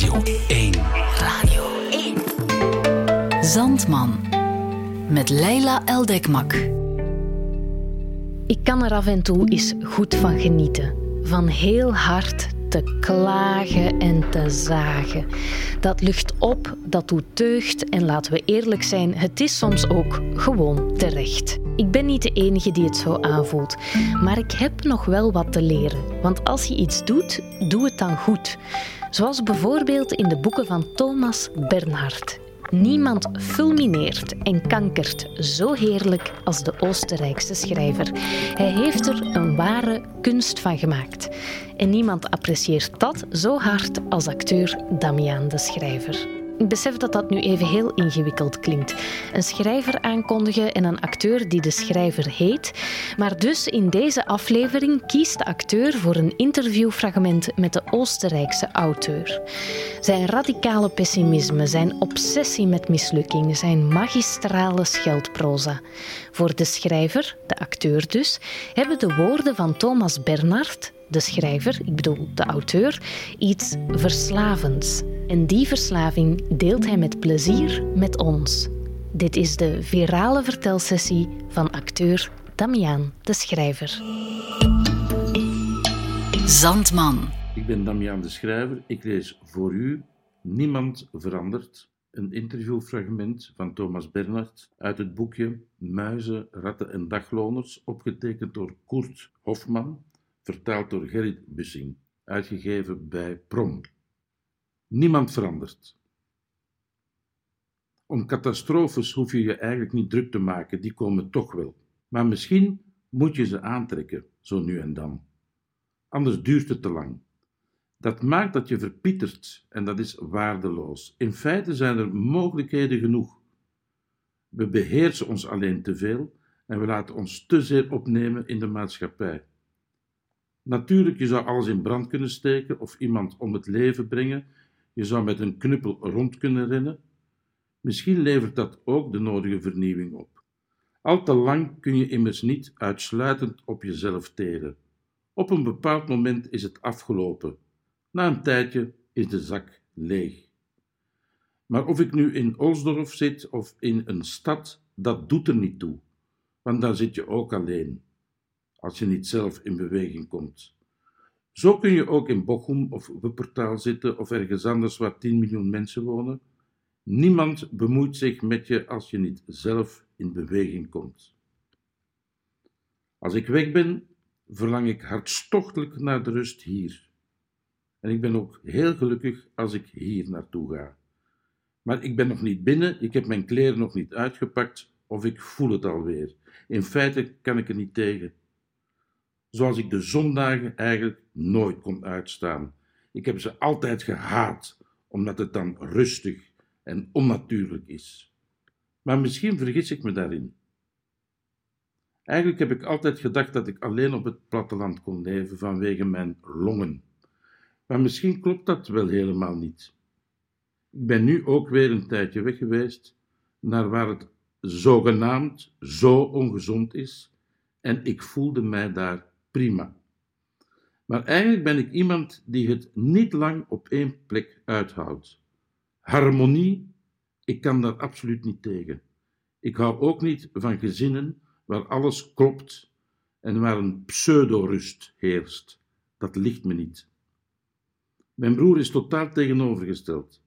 Radio 1. Radio 1. Zandman. Met Leila Eldekmak. Ik kan er af en toe eens goed van genieten. Van heel hard te klagen en te zagen. Dat lucht op, dat doet deugd en laten we eerlijk zijn, het is soms ook gewoon terecht. Ik ben niet de enige die het zo aanvoelt, maar ik heb nog wel wat te leren. Want als je iets doet, doe het dan goed. Zoals bijvoorbeeld in de boeken van Thomas Bernhard. Niemand fulmineert en kankert zo heerlijk als de Oostenrijkse schrijver. Hij heeft er een ware kunst van gemaakt. En niemand apprecieert dat zo hard als acteur Damian de Schrijver. Ik besef dat dat nu even heel ingewikkeld klinkt. Een schrijver aankondigen en een acteur die de schrijver heet. Maar dus in deze aflevering kiest de acteur voor een interviewfragment met de Oostenrijkse auteur. Zijn radicale pessimisme, zijn obsessie met mislukking, zijn magistrale scheldproza. Voor de schrijver, de acteur dus, hebben de woorden van Thomas Bernhard, de schrijver, ik bedoel de auteur, iets verslavends. En die verslaving deelt hij met plezier met ons. Dit is de virale vertelsessie van acteur Damian, de schrijver. Zandman. Ik ben Damian de Schrijver. Ik lees voor u Niemand verandert. Een interviewfragment van Thomas Bernhard uit het boekje Muizen, Ratten en Dagloners, opgetekend door Kurt Hofman, vertaald door Gerrit Bussing, uitgegeven bij Prom. Niemand verandert. Om catastrofes hoef je je eigenlijk niet druk te maken, die komen toch wel. Maar misschien moet je ze aantrekken, zo nu en dan. Anders duurt het te lang. Dat maakt dat je verpietert en dat is waardeloos. In feite zijn er mogelijkheden genoeg. We beheersen ons alleen te veel en we laten ons te zeer opnemen in de maatschappij. Natuurlijk, je zou alles in brand kunnen steken of iemand om het leven brengen. Je zou met een knuppel rond kunnen rennen. Misschien levert dat ook de nodige vernieuwing op. Al te lang kun je immers niet uitsluitend op jezelf teren. Op een bepaald moment is het afgelopen. Na een tijdje is de zak leeg. Maar of ik nu in Olsdorf zit of in een stad, dat doet er niet toe, want daar zit je ook alleen als je niet zelf in beweging komt. Zo kun je ook in Bochum of Wuppertal zitten of ergens anders waar 10 miljoen mensen wonen. Niemand bemoeit zich met je als je niet zelf in beweging komt. Als ik weg ben, verlang ik hartstochtelijk naar de rust hier. En ik ben ook heel gelukkig als ik hier naartoe ga. Maar ik ben nog niet binnen, ik heb mijn kleren nog niet uitgepakt of ik voel het alweer. In feite kan ik er niet tegen zoals ik de zondagen eigenlijk nooit kon uitstaan. Ik heb ze altijd gehaat, omdat het dan rustig en onnatuurlijk is. Maar misschien vergis ik me daarin. Eigenlijk heb ik altijd gedacht dat ik alleen op het platteland kon leven vanwege mijn longen. Maar misschien klopt dat wel helemaal niet. Ik ben nu ook weer een tijdje weg geweest naar waar het zogenaamd zo ongezond is en ik voelde mij daar prima. Maar eigenlijk ben ik iemand die het niet lang op één plek uithoudt. Harmonie, ik kan daar absoluut niet tegen. Ik hou ook niet van gezinnen waar alles klopt en waar een pseudo-rust heerst. Dat ligt me niet. Mijn broer is totaal tegenovergesteld.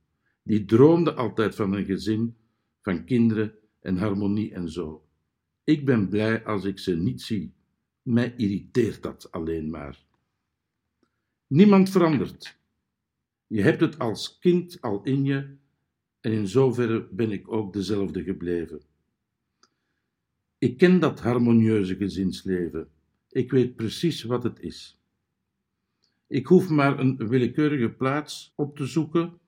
Die droomde altijd van een gezin, van kinderen en harmonie en zo. Ik ben blij als ik ze niet zie. Mij irriteert dat alleen maar. Niemand verandert. Je hebt het als kind al in je en in zoverre ben ik ook dezelfde gebleven. Ik ken dat harmonieuze gezinsleven. Ik weet precies wat het is. Ik hoef maar een willekeurige plaats op te zoeken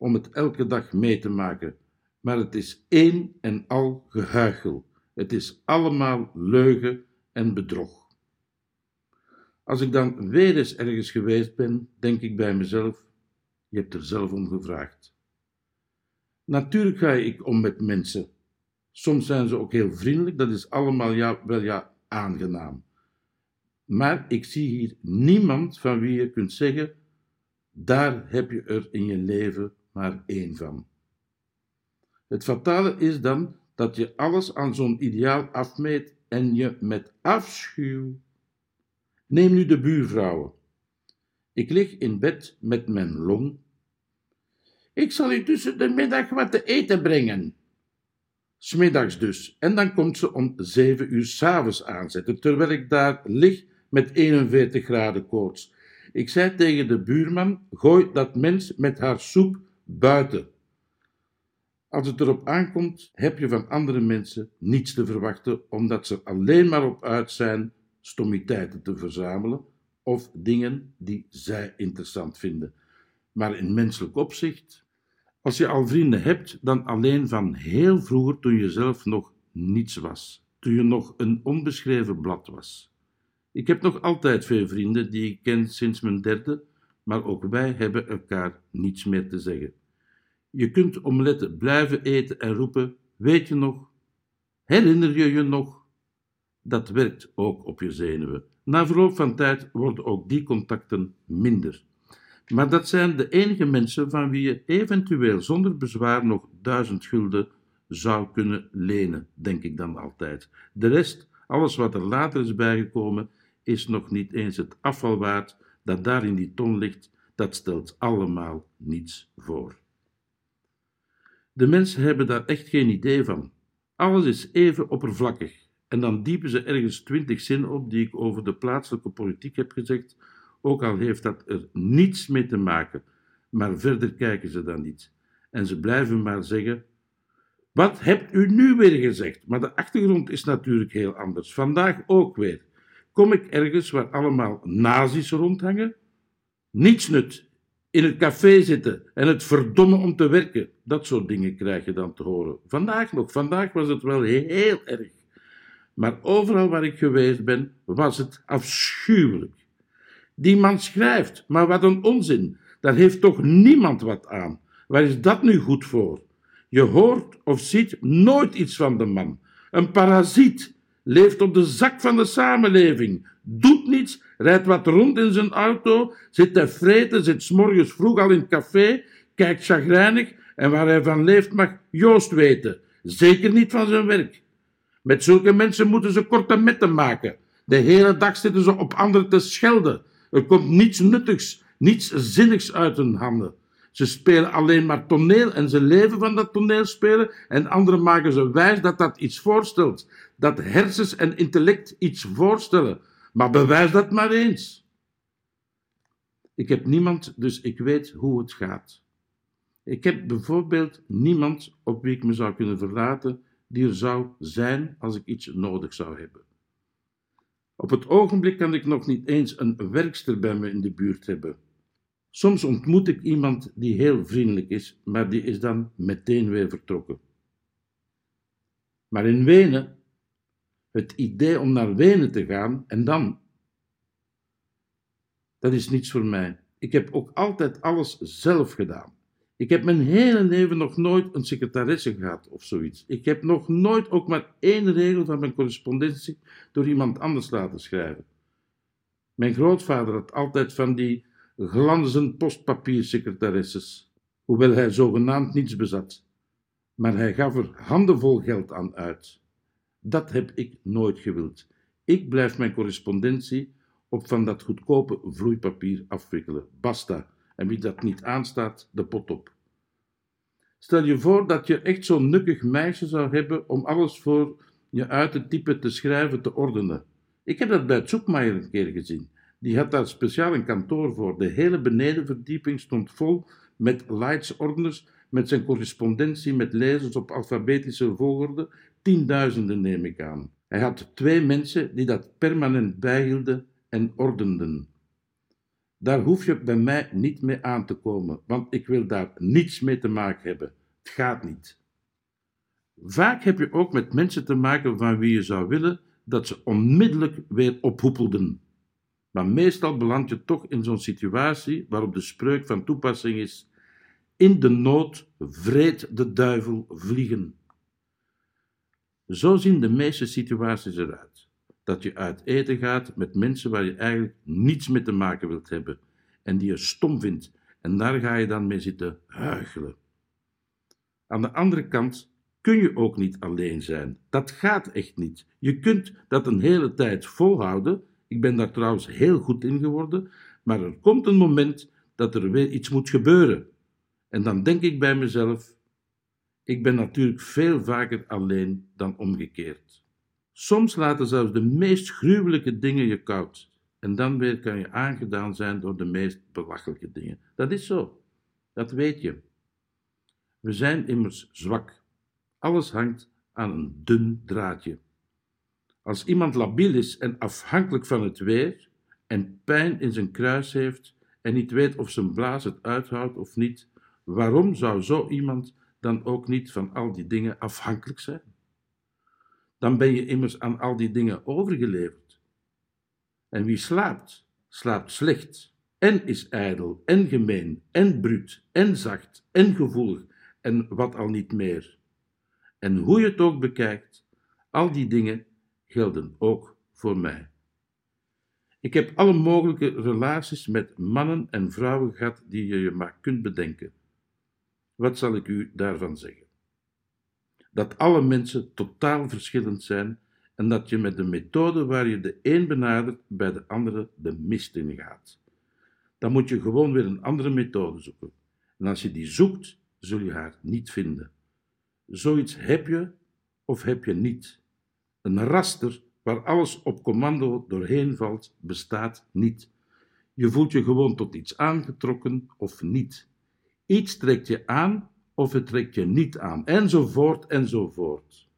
om het elke dag mee te maken, maar het is één en al gehuichel. Het is allemaal leugen en bedrog. Als ik dan weer eens ergens geweest ben, denk ik bij mezelf: je hebt er zelf om gevraagd. Natuurlijk ga ik om met mensen. Soms zijn ze ook heel vriendelijk, dat is allemaal ja, wel ja aangenaam. Maar ik zie hier niemand van wie je kunt zeggen: Daar heb je er in je leven maar één van. Het fatale is dan dat je alles aan zo'n ideaal afmeet en je met afschuw. Neem nu de buurvrouwen. Ik lig in bed met mijn long. Ik zal u tussen de middag wat te eten brengen. Smiddags dus, en dan komt ze om zeven uur s'avonds aanzetten, terwijl ik daar lig met 41 graden koorts. Ik zei tegen de buurman: gooi dat mens met haar soep buiten. Als het erop aankomt, heb je van andere mensen niets te verwachten, omdat ze alleen maar op uit zijn stommiteiten te verzamelen of dingen die zij interessant vinden. Maar in menselijk opzicht, als je al vrienden hebt, dan alleen van heel vroeger toen je zelf nog niets was, toen je nog een onbeschreven blad was. Ik heb nog altijd veel vrienden die ik ken sinds mijn derde, maar ook wij hebben elkaar niets meer te zeggen. Je kunt omeletten blijven eten en roepen: Weet je nog? Herinner je je nog? Dat werkt ook op je zenuwen. Na verloop van tijd worden ook die contacten minder. Maar dat zijn de enige mensen van wie je eventueel zonder bezwaar nog duizend gulden zou kunnen lenen, denk ik dan altijd. De rest, alles wat er later is bijgekomen, is nog niet eens het afval waard dat daar in die ton ligt, dat stelt allemaal niets voor. De mensen hebben daar echt geen idee van. Alles is even oppervlakkig. En dan diepen ze ergens twintig zinnen op die ik over de plaatselijke politiek heb gezegd, ook al heeft dat er niets mee te maken, maar verder kijken ze dan niet. En ze blijven maar zeggen: Wat hebt u nu weer gezegd? Maar de achtergrond is natuurlijk heel anders. Vandaag ook weer. Kom ik ergens waar allemaal nazi's rondhangen? Niets nut. In het café zitten en het verdommen om te werken. Dat soort dingen krijg je dan te horen. Vandaag nog, vandaag was het wel heel erg. Maar overal waar ik geweest ben, was het afschuwelijk. Die man schrijft, maar wat een onzin. Daar heeft toch niemand wat aan. Waar is dat nu goed voor? Je hoort of ziet nooit iets van de man. Een parasiet, leeft op de zak van de samenleving, doet niets, rijdt wat rond in zijn auto, zit te vreten, zit s'morgens vroeg al in het café, kijkt chagrijnig en waar hij van leeft mag Joost weten. Zeker niet van zijn werk. Met zulke mensen moeten ze korte metten maken. De hele dag zitten ze op anderen te schelden. Er komt niets nuttigs, niets zinnigs uit hun handen. Ze spelen alleen maar toneel en ze leven van dat toneelspelen en anderen maken ze wijs dat dat iets voorstelt. Dat hersens en intellect iets voorstellen. Maar bewijs dat maar eens. Ik heb niemand, dus ik weet hoe het gaat. Ik heb bijvoorbeeld niemand op wie ik me zou kunnen verlaten die er zou zijn als ik iets nodig zou hebben. Op het ogenblik kan ik nog niet eens een werkster bij me in de buurt hebben. Soms ontmoet ik iemand die heel vriendelijk is, maar die is dan meteen weer vertrokken. Maar in Wenen, het idee om naar Wenen te gaan en dan, dat is niets voor mij. Ik heb ook altijd alles zelf gedaan. Ik heb mijn hele leven nog nooit een secretaresse gehad of zoiets. Ik heb nog nooit ook maar één regel van mijn correspondentie door iemand anders laten schrijven. Mijn grootvader had altijd van die glanzend postpapiersecretaresses, hoewel hij zogenaamd niets bezat. Maar hij gaf er handenvol geld aan uit. Dat heb ik nooit gewild. Ik blijf mijn correspondentie op van dat goedkope vloeipapier afwikkelen. Basta. En wie dat niet aanstaat, de pot op. Stel je voor dat je echt zo'n nukkig meisje zou hebben om alles voor je uit te typen, te schrijven, te ordenen. Ik heb dat bij Zoekmaier een keer gezien. Die had daar speciaal een kantoor voor. De hele benedenverdieping stond vol met lightsordners, met zijn correspondentie met lezers op alfabetische volgorde, tienduizenden neem ik aan. Hij had twee mensen die dat permanent bijhielden en ordenden. Daar hoef je bij mij niet mee aan te komen, want ik wil daar niets mee te maken hebben. Het gaat niet. Vaak heb je ook met mensen te maken van wie je zou willen dat ze onmiddellijk weer ophoepelden. Maar meestal beland je toch in zo'n situatie waarop de spreuk van toepassing is: In de nood vreet de duivel vliegen. Zo zien de meeste situaties eruit. Dat je uit eten gaat met mensen waar je eigenlijk niets mee te maken wilt hebben en die je stom vindt en daar ga je dan mee zitten huichelen. Aan de andere kant kun je ook niet alleen zijn. Dat gaat echt niet. Je kunt dat een hele tijd volhouden. Ik ben daar trouwens heel goed in geworden, maar er komt een moment dat er weer iets moet gebeuren. En dan denk ik bij mezelf: ik ben natuurlijk veel vaker alleen dan omgekeerd. Soms laten zelfs de meest gruwelijke dingen je koud. En dan weer kan je aangedaan zijn door de meest belachelijke dingen. Dat is zo. Dat weet je. We zijn immers zwak. Alles hangt aan een dun draadje. Als iemand labiel is en afhankelijk van het weer en pijn in zijn kruis heeft en niet weet of zijn blaas het uithoudt of niet, waarom zou zo iemand dan ook niet van al die dingen afhankelijk zijn? Dan ben je immers aan al die dingen overgeleverd. En wie slaapt, slaapt slecht, en is ijdel, en gemeen, en bruut, en zacht, en gevoelig, en wat al niet meer. En hoe je het ook bekijkt, al die dingen gelden ook voor mij. Ik heb alle mogelijke relaties met mannen en vrouwen gehad die je je maar kunt bedenken. Wat zal ik u daarvan zeggen? Dat alle mensen totaal verschillend zijn en dat je met de methode waar je de een benadert bij de andere de mist in gaat. Dan moet je gewoon weer een andere methode zoeken. En als je die zoekt, zul je haar niet vinden. Zoiets heb je of heb je niet. Een raster waar alles op commando doorheen valt, bestaat niet. Je voelt je gewoon tot iets aangetrokken of niet. Iets trekt je aan of het trekt je niet aan, enzovoort enzovoort.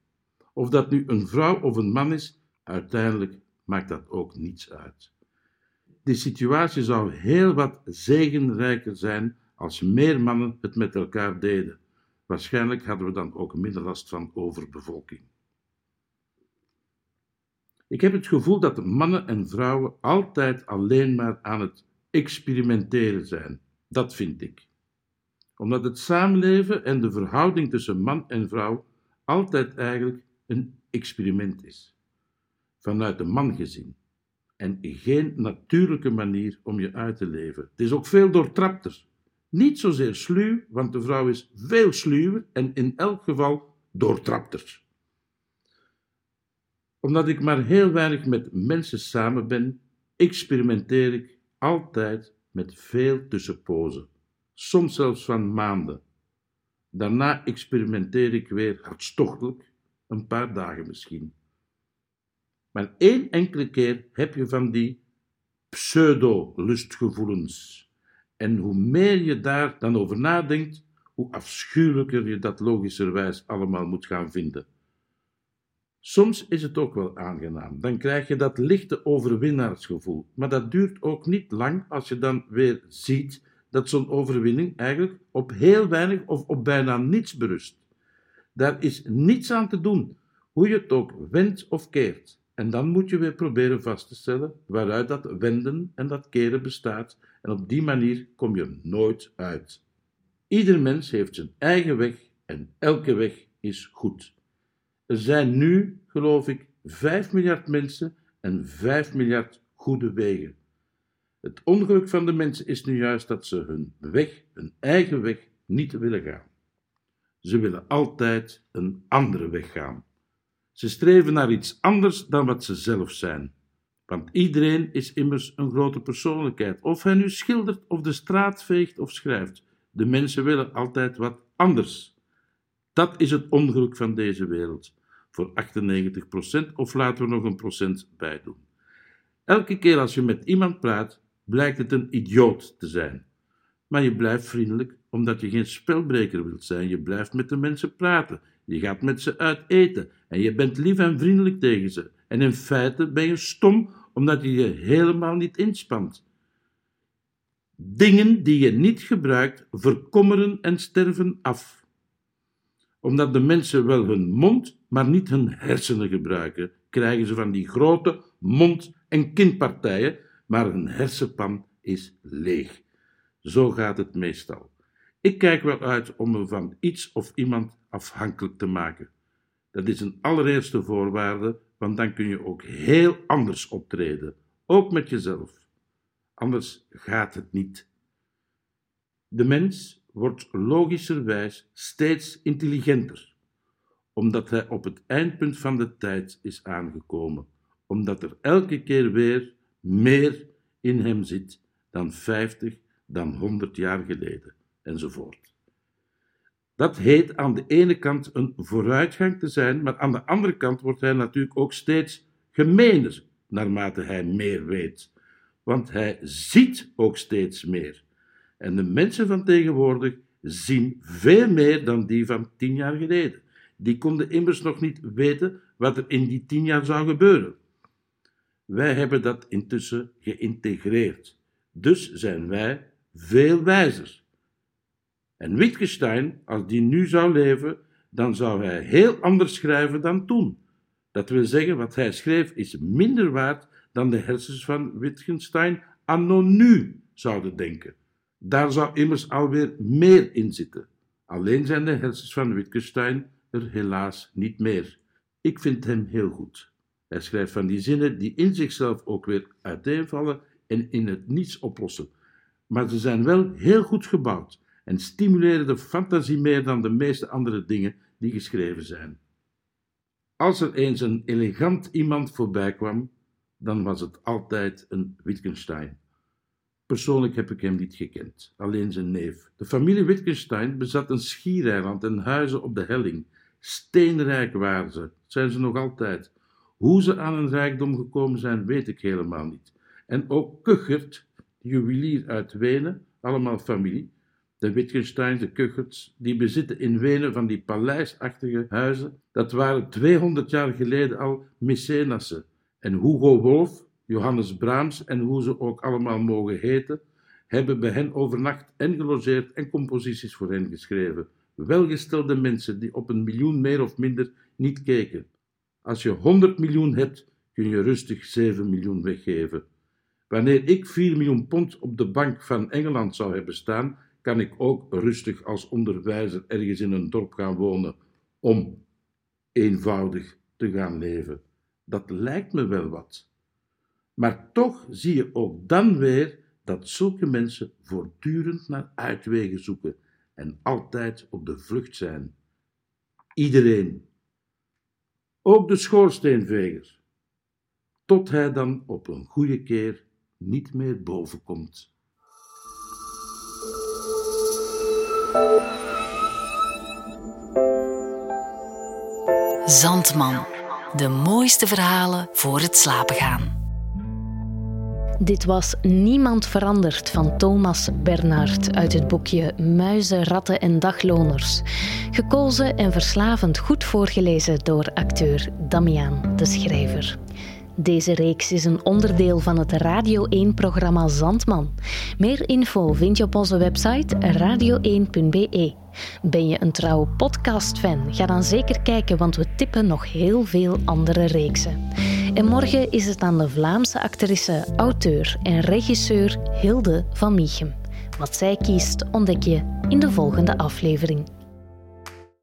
Of dat nu een vrouw of een man is, uiteindelijk maakt dat ook niets uit. Die situatie zou heel wat zegenrijker zijn als meer mannen het met elkaar deden. Waarschijnlijk hadden we dan ook minder last van overbevolking. Ik heb het gevoel dat mannen en vrouwen altijd alleen maar aan het experimenteren zijn. Dat vind ik. Omdat het samenleven en de verhouding tussen man en vrouw altijd eigenlijk een experiment is. Vanuit de man gezien. En geen natuurlijke manier om je uit te leven. Het is ook veel doortrapter. Niet zozeer sluw, want de vrouw is veel sluwer en in elk geval doortrapter. Omdat ik maar heel weinig met mensen samen ben, experimenteer ik altijd met veel tussenpozen, soms zelfs van maanden. Daarna experimenteer ik weer hartstochtelijk, een paar dagen misschien. Maar één enkele keer heb je van die pseudo-lustgevoelens en hoe meer je daar dan over nadenkt, hoe afschuwelijker je dat logischerwijs allemaal moet gaan vinden. Soms is het ook wel aangenaam, dan krijg je dat lichte overwinnaarsgevoel, maar dat duurt ook niet lang als je dan weer ziet dat zo'n overwinning eigenlijk op heel weinig of op bijna niets berust. Daar is niets aan te doen, hoe je het ook wendt of keert. En dan moet je weer proberen vast te stellen waaruit dat wenden en dat keren bestaat, en op die manier kom je nooit uit. Ieder mens heeft zijn eigen weg en elke weg is goed. Er zijn nu, geloof ik, 5 miljard mensen en 5 miljard goede wegen. Het ongeluk van de mensen is nu juist dat ze hun weg, hun eigen weg, niet willen gaan. Ze willen altijd een andere weg gaan. Ze streven naar iets anders dan wat ze zelf zijn. Want iedereen is immers een grote persoonlijkheid, of hij nu schildert of de straat veegt of schrijft. De mensen willen altijd wat anders. Dat is het ongeluk van deze wereld. Voor 98% of laten we nog een procent bij doen. Elke keer als je met iemand praat, blijkt het een idioot te zijn. Maar je blijft vriendelijk omdat je geen spelbreker wilt zijn. Je blijft met de mensen praten. Je gaat met ze uit eten en je bent lief en vriendelijk tegen ze. En in feite ben je stom omdat je je helemaal niet inspant. Dingen die je niet gebruikt, verkommeren en sterven af. Omdat de mensen wel hun mond, maar niet hun hersenen gebruiken, krijgen ze van die grote mond- en kinpartijen, maar hun hersenpan is leeg. Zo gaat het meestal. Ik kijk wel uit om me van iets of iemand afhankelijk te maken. Dat is een allereerste voorwaarde, want dan kun je ook heel anders optreden, ook met jezelf. Anders gaat het niet. De mens wordt logischerwijs steeds intelligenter, omdat hij op het eindpunt van de tijd is aangekomen, omdat er elke keer weer meer in hem zit dan 50, dan 100 jaar geleden, enzovoort. Dat heet aan de ene kant een vooruitgang te zijn, maar aan de andere kant wordt hij natuurlijk ook steeds gemener naarmate hij meer weet. Want hij ziet ook steeds meer. En de mensen van tegenwoordig zien veel meer dan die van tien jaar geleden. Die konden immers nog niet weten wat er in die tien jaar zou gebeuren. Wij hebben dat intussen geïntegreerd. Dus zijn wij veel wijzer. En Wittgenstein, als die nu zou leven, dan zou hij heel anders schrijven dan toen. Dat wil zeggen, wat hij schreef is minder waard dan de hersens van Wittgenstein anno nu zouden denken. Daar zou immers alweer meer in zitten. Alleen zijn de hersens van Wittgenstein er helaas niet meer. Ik vind hem heel goed. Hij schrijft van die zinnen die in zichzelf ook weer uiteenvallen en in het niets oplossen. Maar ze zijn wel heel goed gebouwd en stimuleren de fantasie meer dan de meeste andere dingen die geschreven zijn. Als er eens een elegant iemand voorbij kwam, dan was het altijd een Wittgenstein. Persoonlijk heb ik hem niet gekend, alleen zijn neef. De familie Wittgenstein bezat een schiereiland en huizen op de helling. Steenrijk waren ze, zijn ze nog altijd. Hoe ze aan een rijkdom gekomen zijn, weet ik helemaal niet. En ook Kuchert, de juwelier uit Wenen, allemaal familie, de Wittgensteins, de Kucherts, die bezitten in Wenen van die paleisachtige huizen. Dat waren 200 jaar geleden al mecenassen. En Hugo Wolf, Johannes Brahms en hoe ze ook allemaal mogen heten, hebben bij hen overnacht en gelogeerd en composities voor hen geschreven. Welgestelde mensen die op een miljoen meer of minder niet keken. Als je 100 miljoen hebt, kun je rustig 7 miljoen weggeven. Wanneer ik 4 miljoen pond op de bank van Engeland zou hebben staan, kan ik ook rustig als onderwijzer ergens in een dorp gaan wonen om eenvoudig te gaan leven. Dat lijkt me wel wat. Maar toch zie je ook dan weer dat zulke mensen voortdurend naar uitwegen zoeken en altijd op de vlucht zijn. Iedereen. Ook de schoorsteenveger. Tot hij dan op een goede keer niet meer boven komt. Zandman. De mooiste verhalen voor het slapen gaan. Dit was Niemand veranderd van Thomas Bernhard uit het boekje Muizen, Ratten en Dagloners. Gekozen en verslavend goed voorgelezen door acteur Damiaan de Schrijver. Deze reeks is een onderdeel van het Radio 1-programma Zandman. Meer info vind je op onze website radio1.be. Ben je een trouwe podcast-fan? Ga dan zeker kijken, want we tippen nog heel veel andere reeksen. En morgen is het aan de Vlaamse actrice, auteur en regisseur Hilde van Miechem. Wat zij kiest, ontdek je in de volgende aflevering.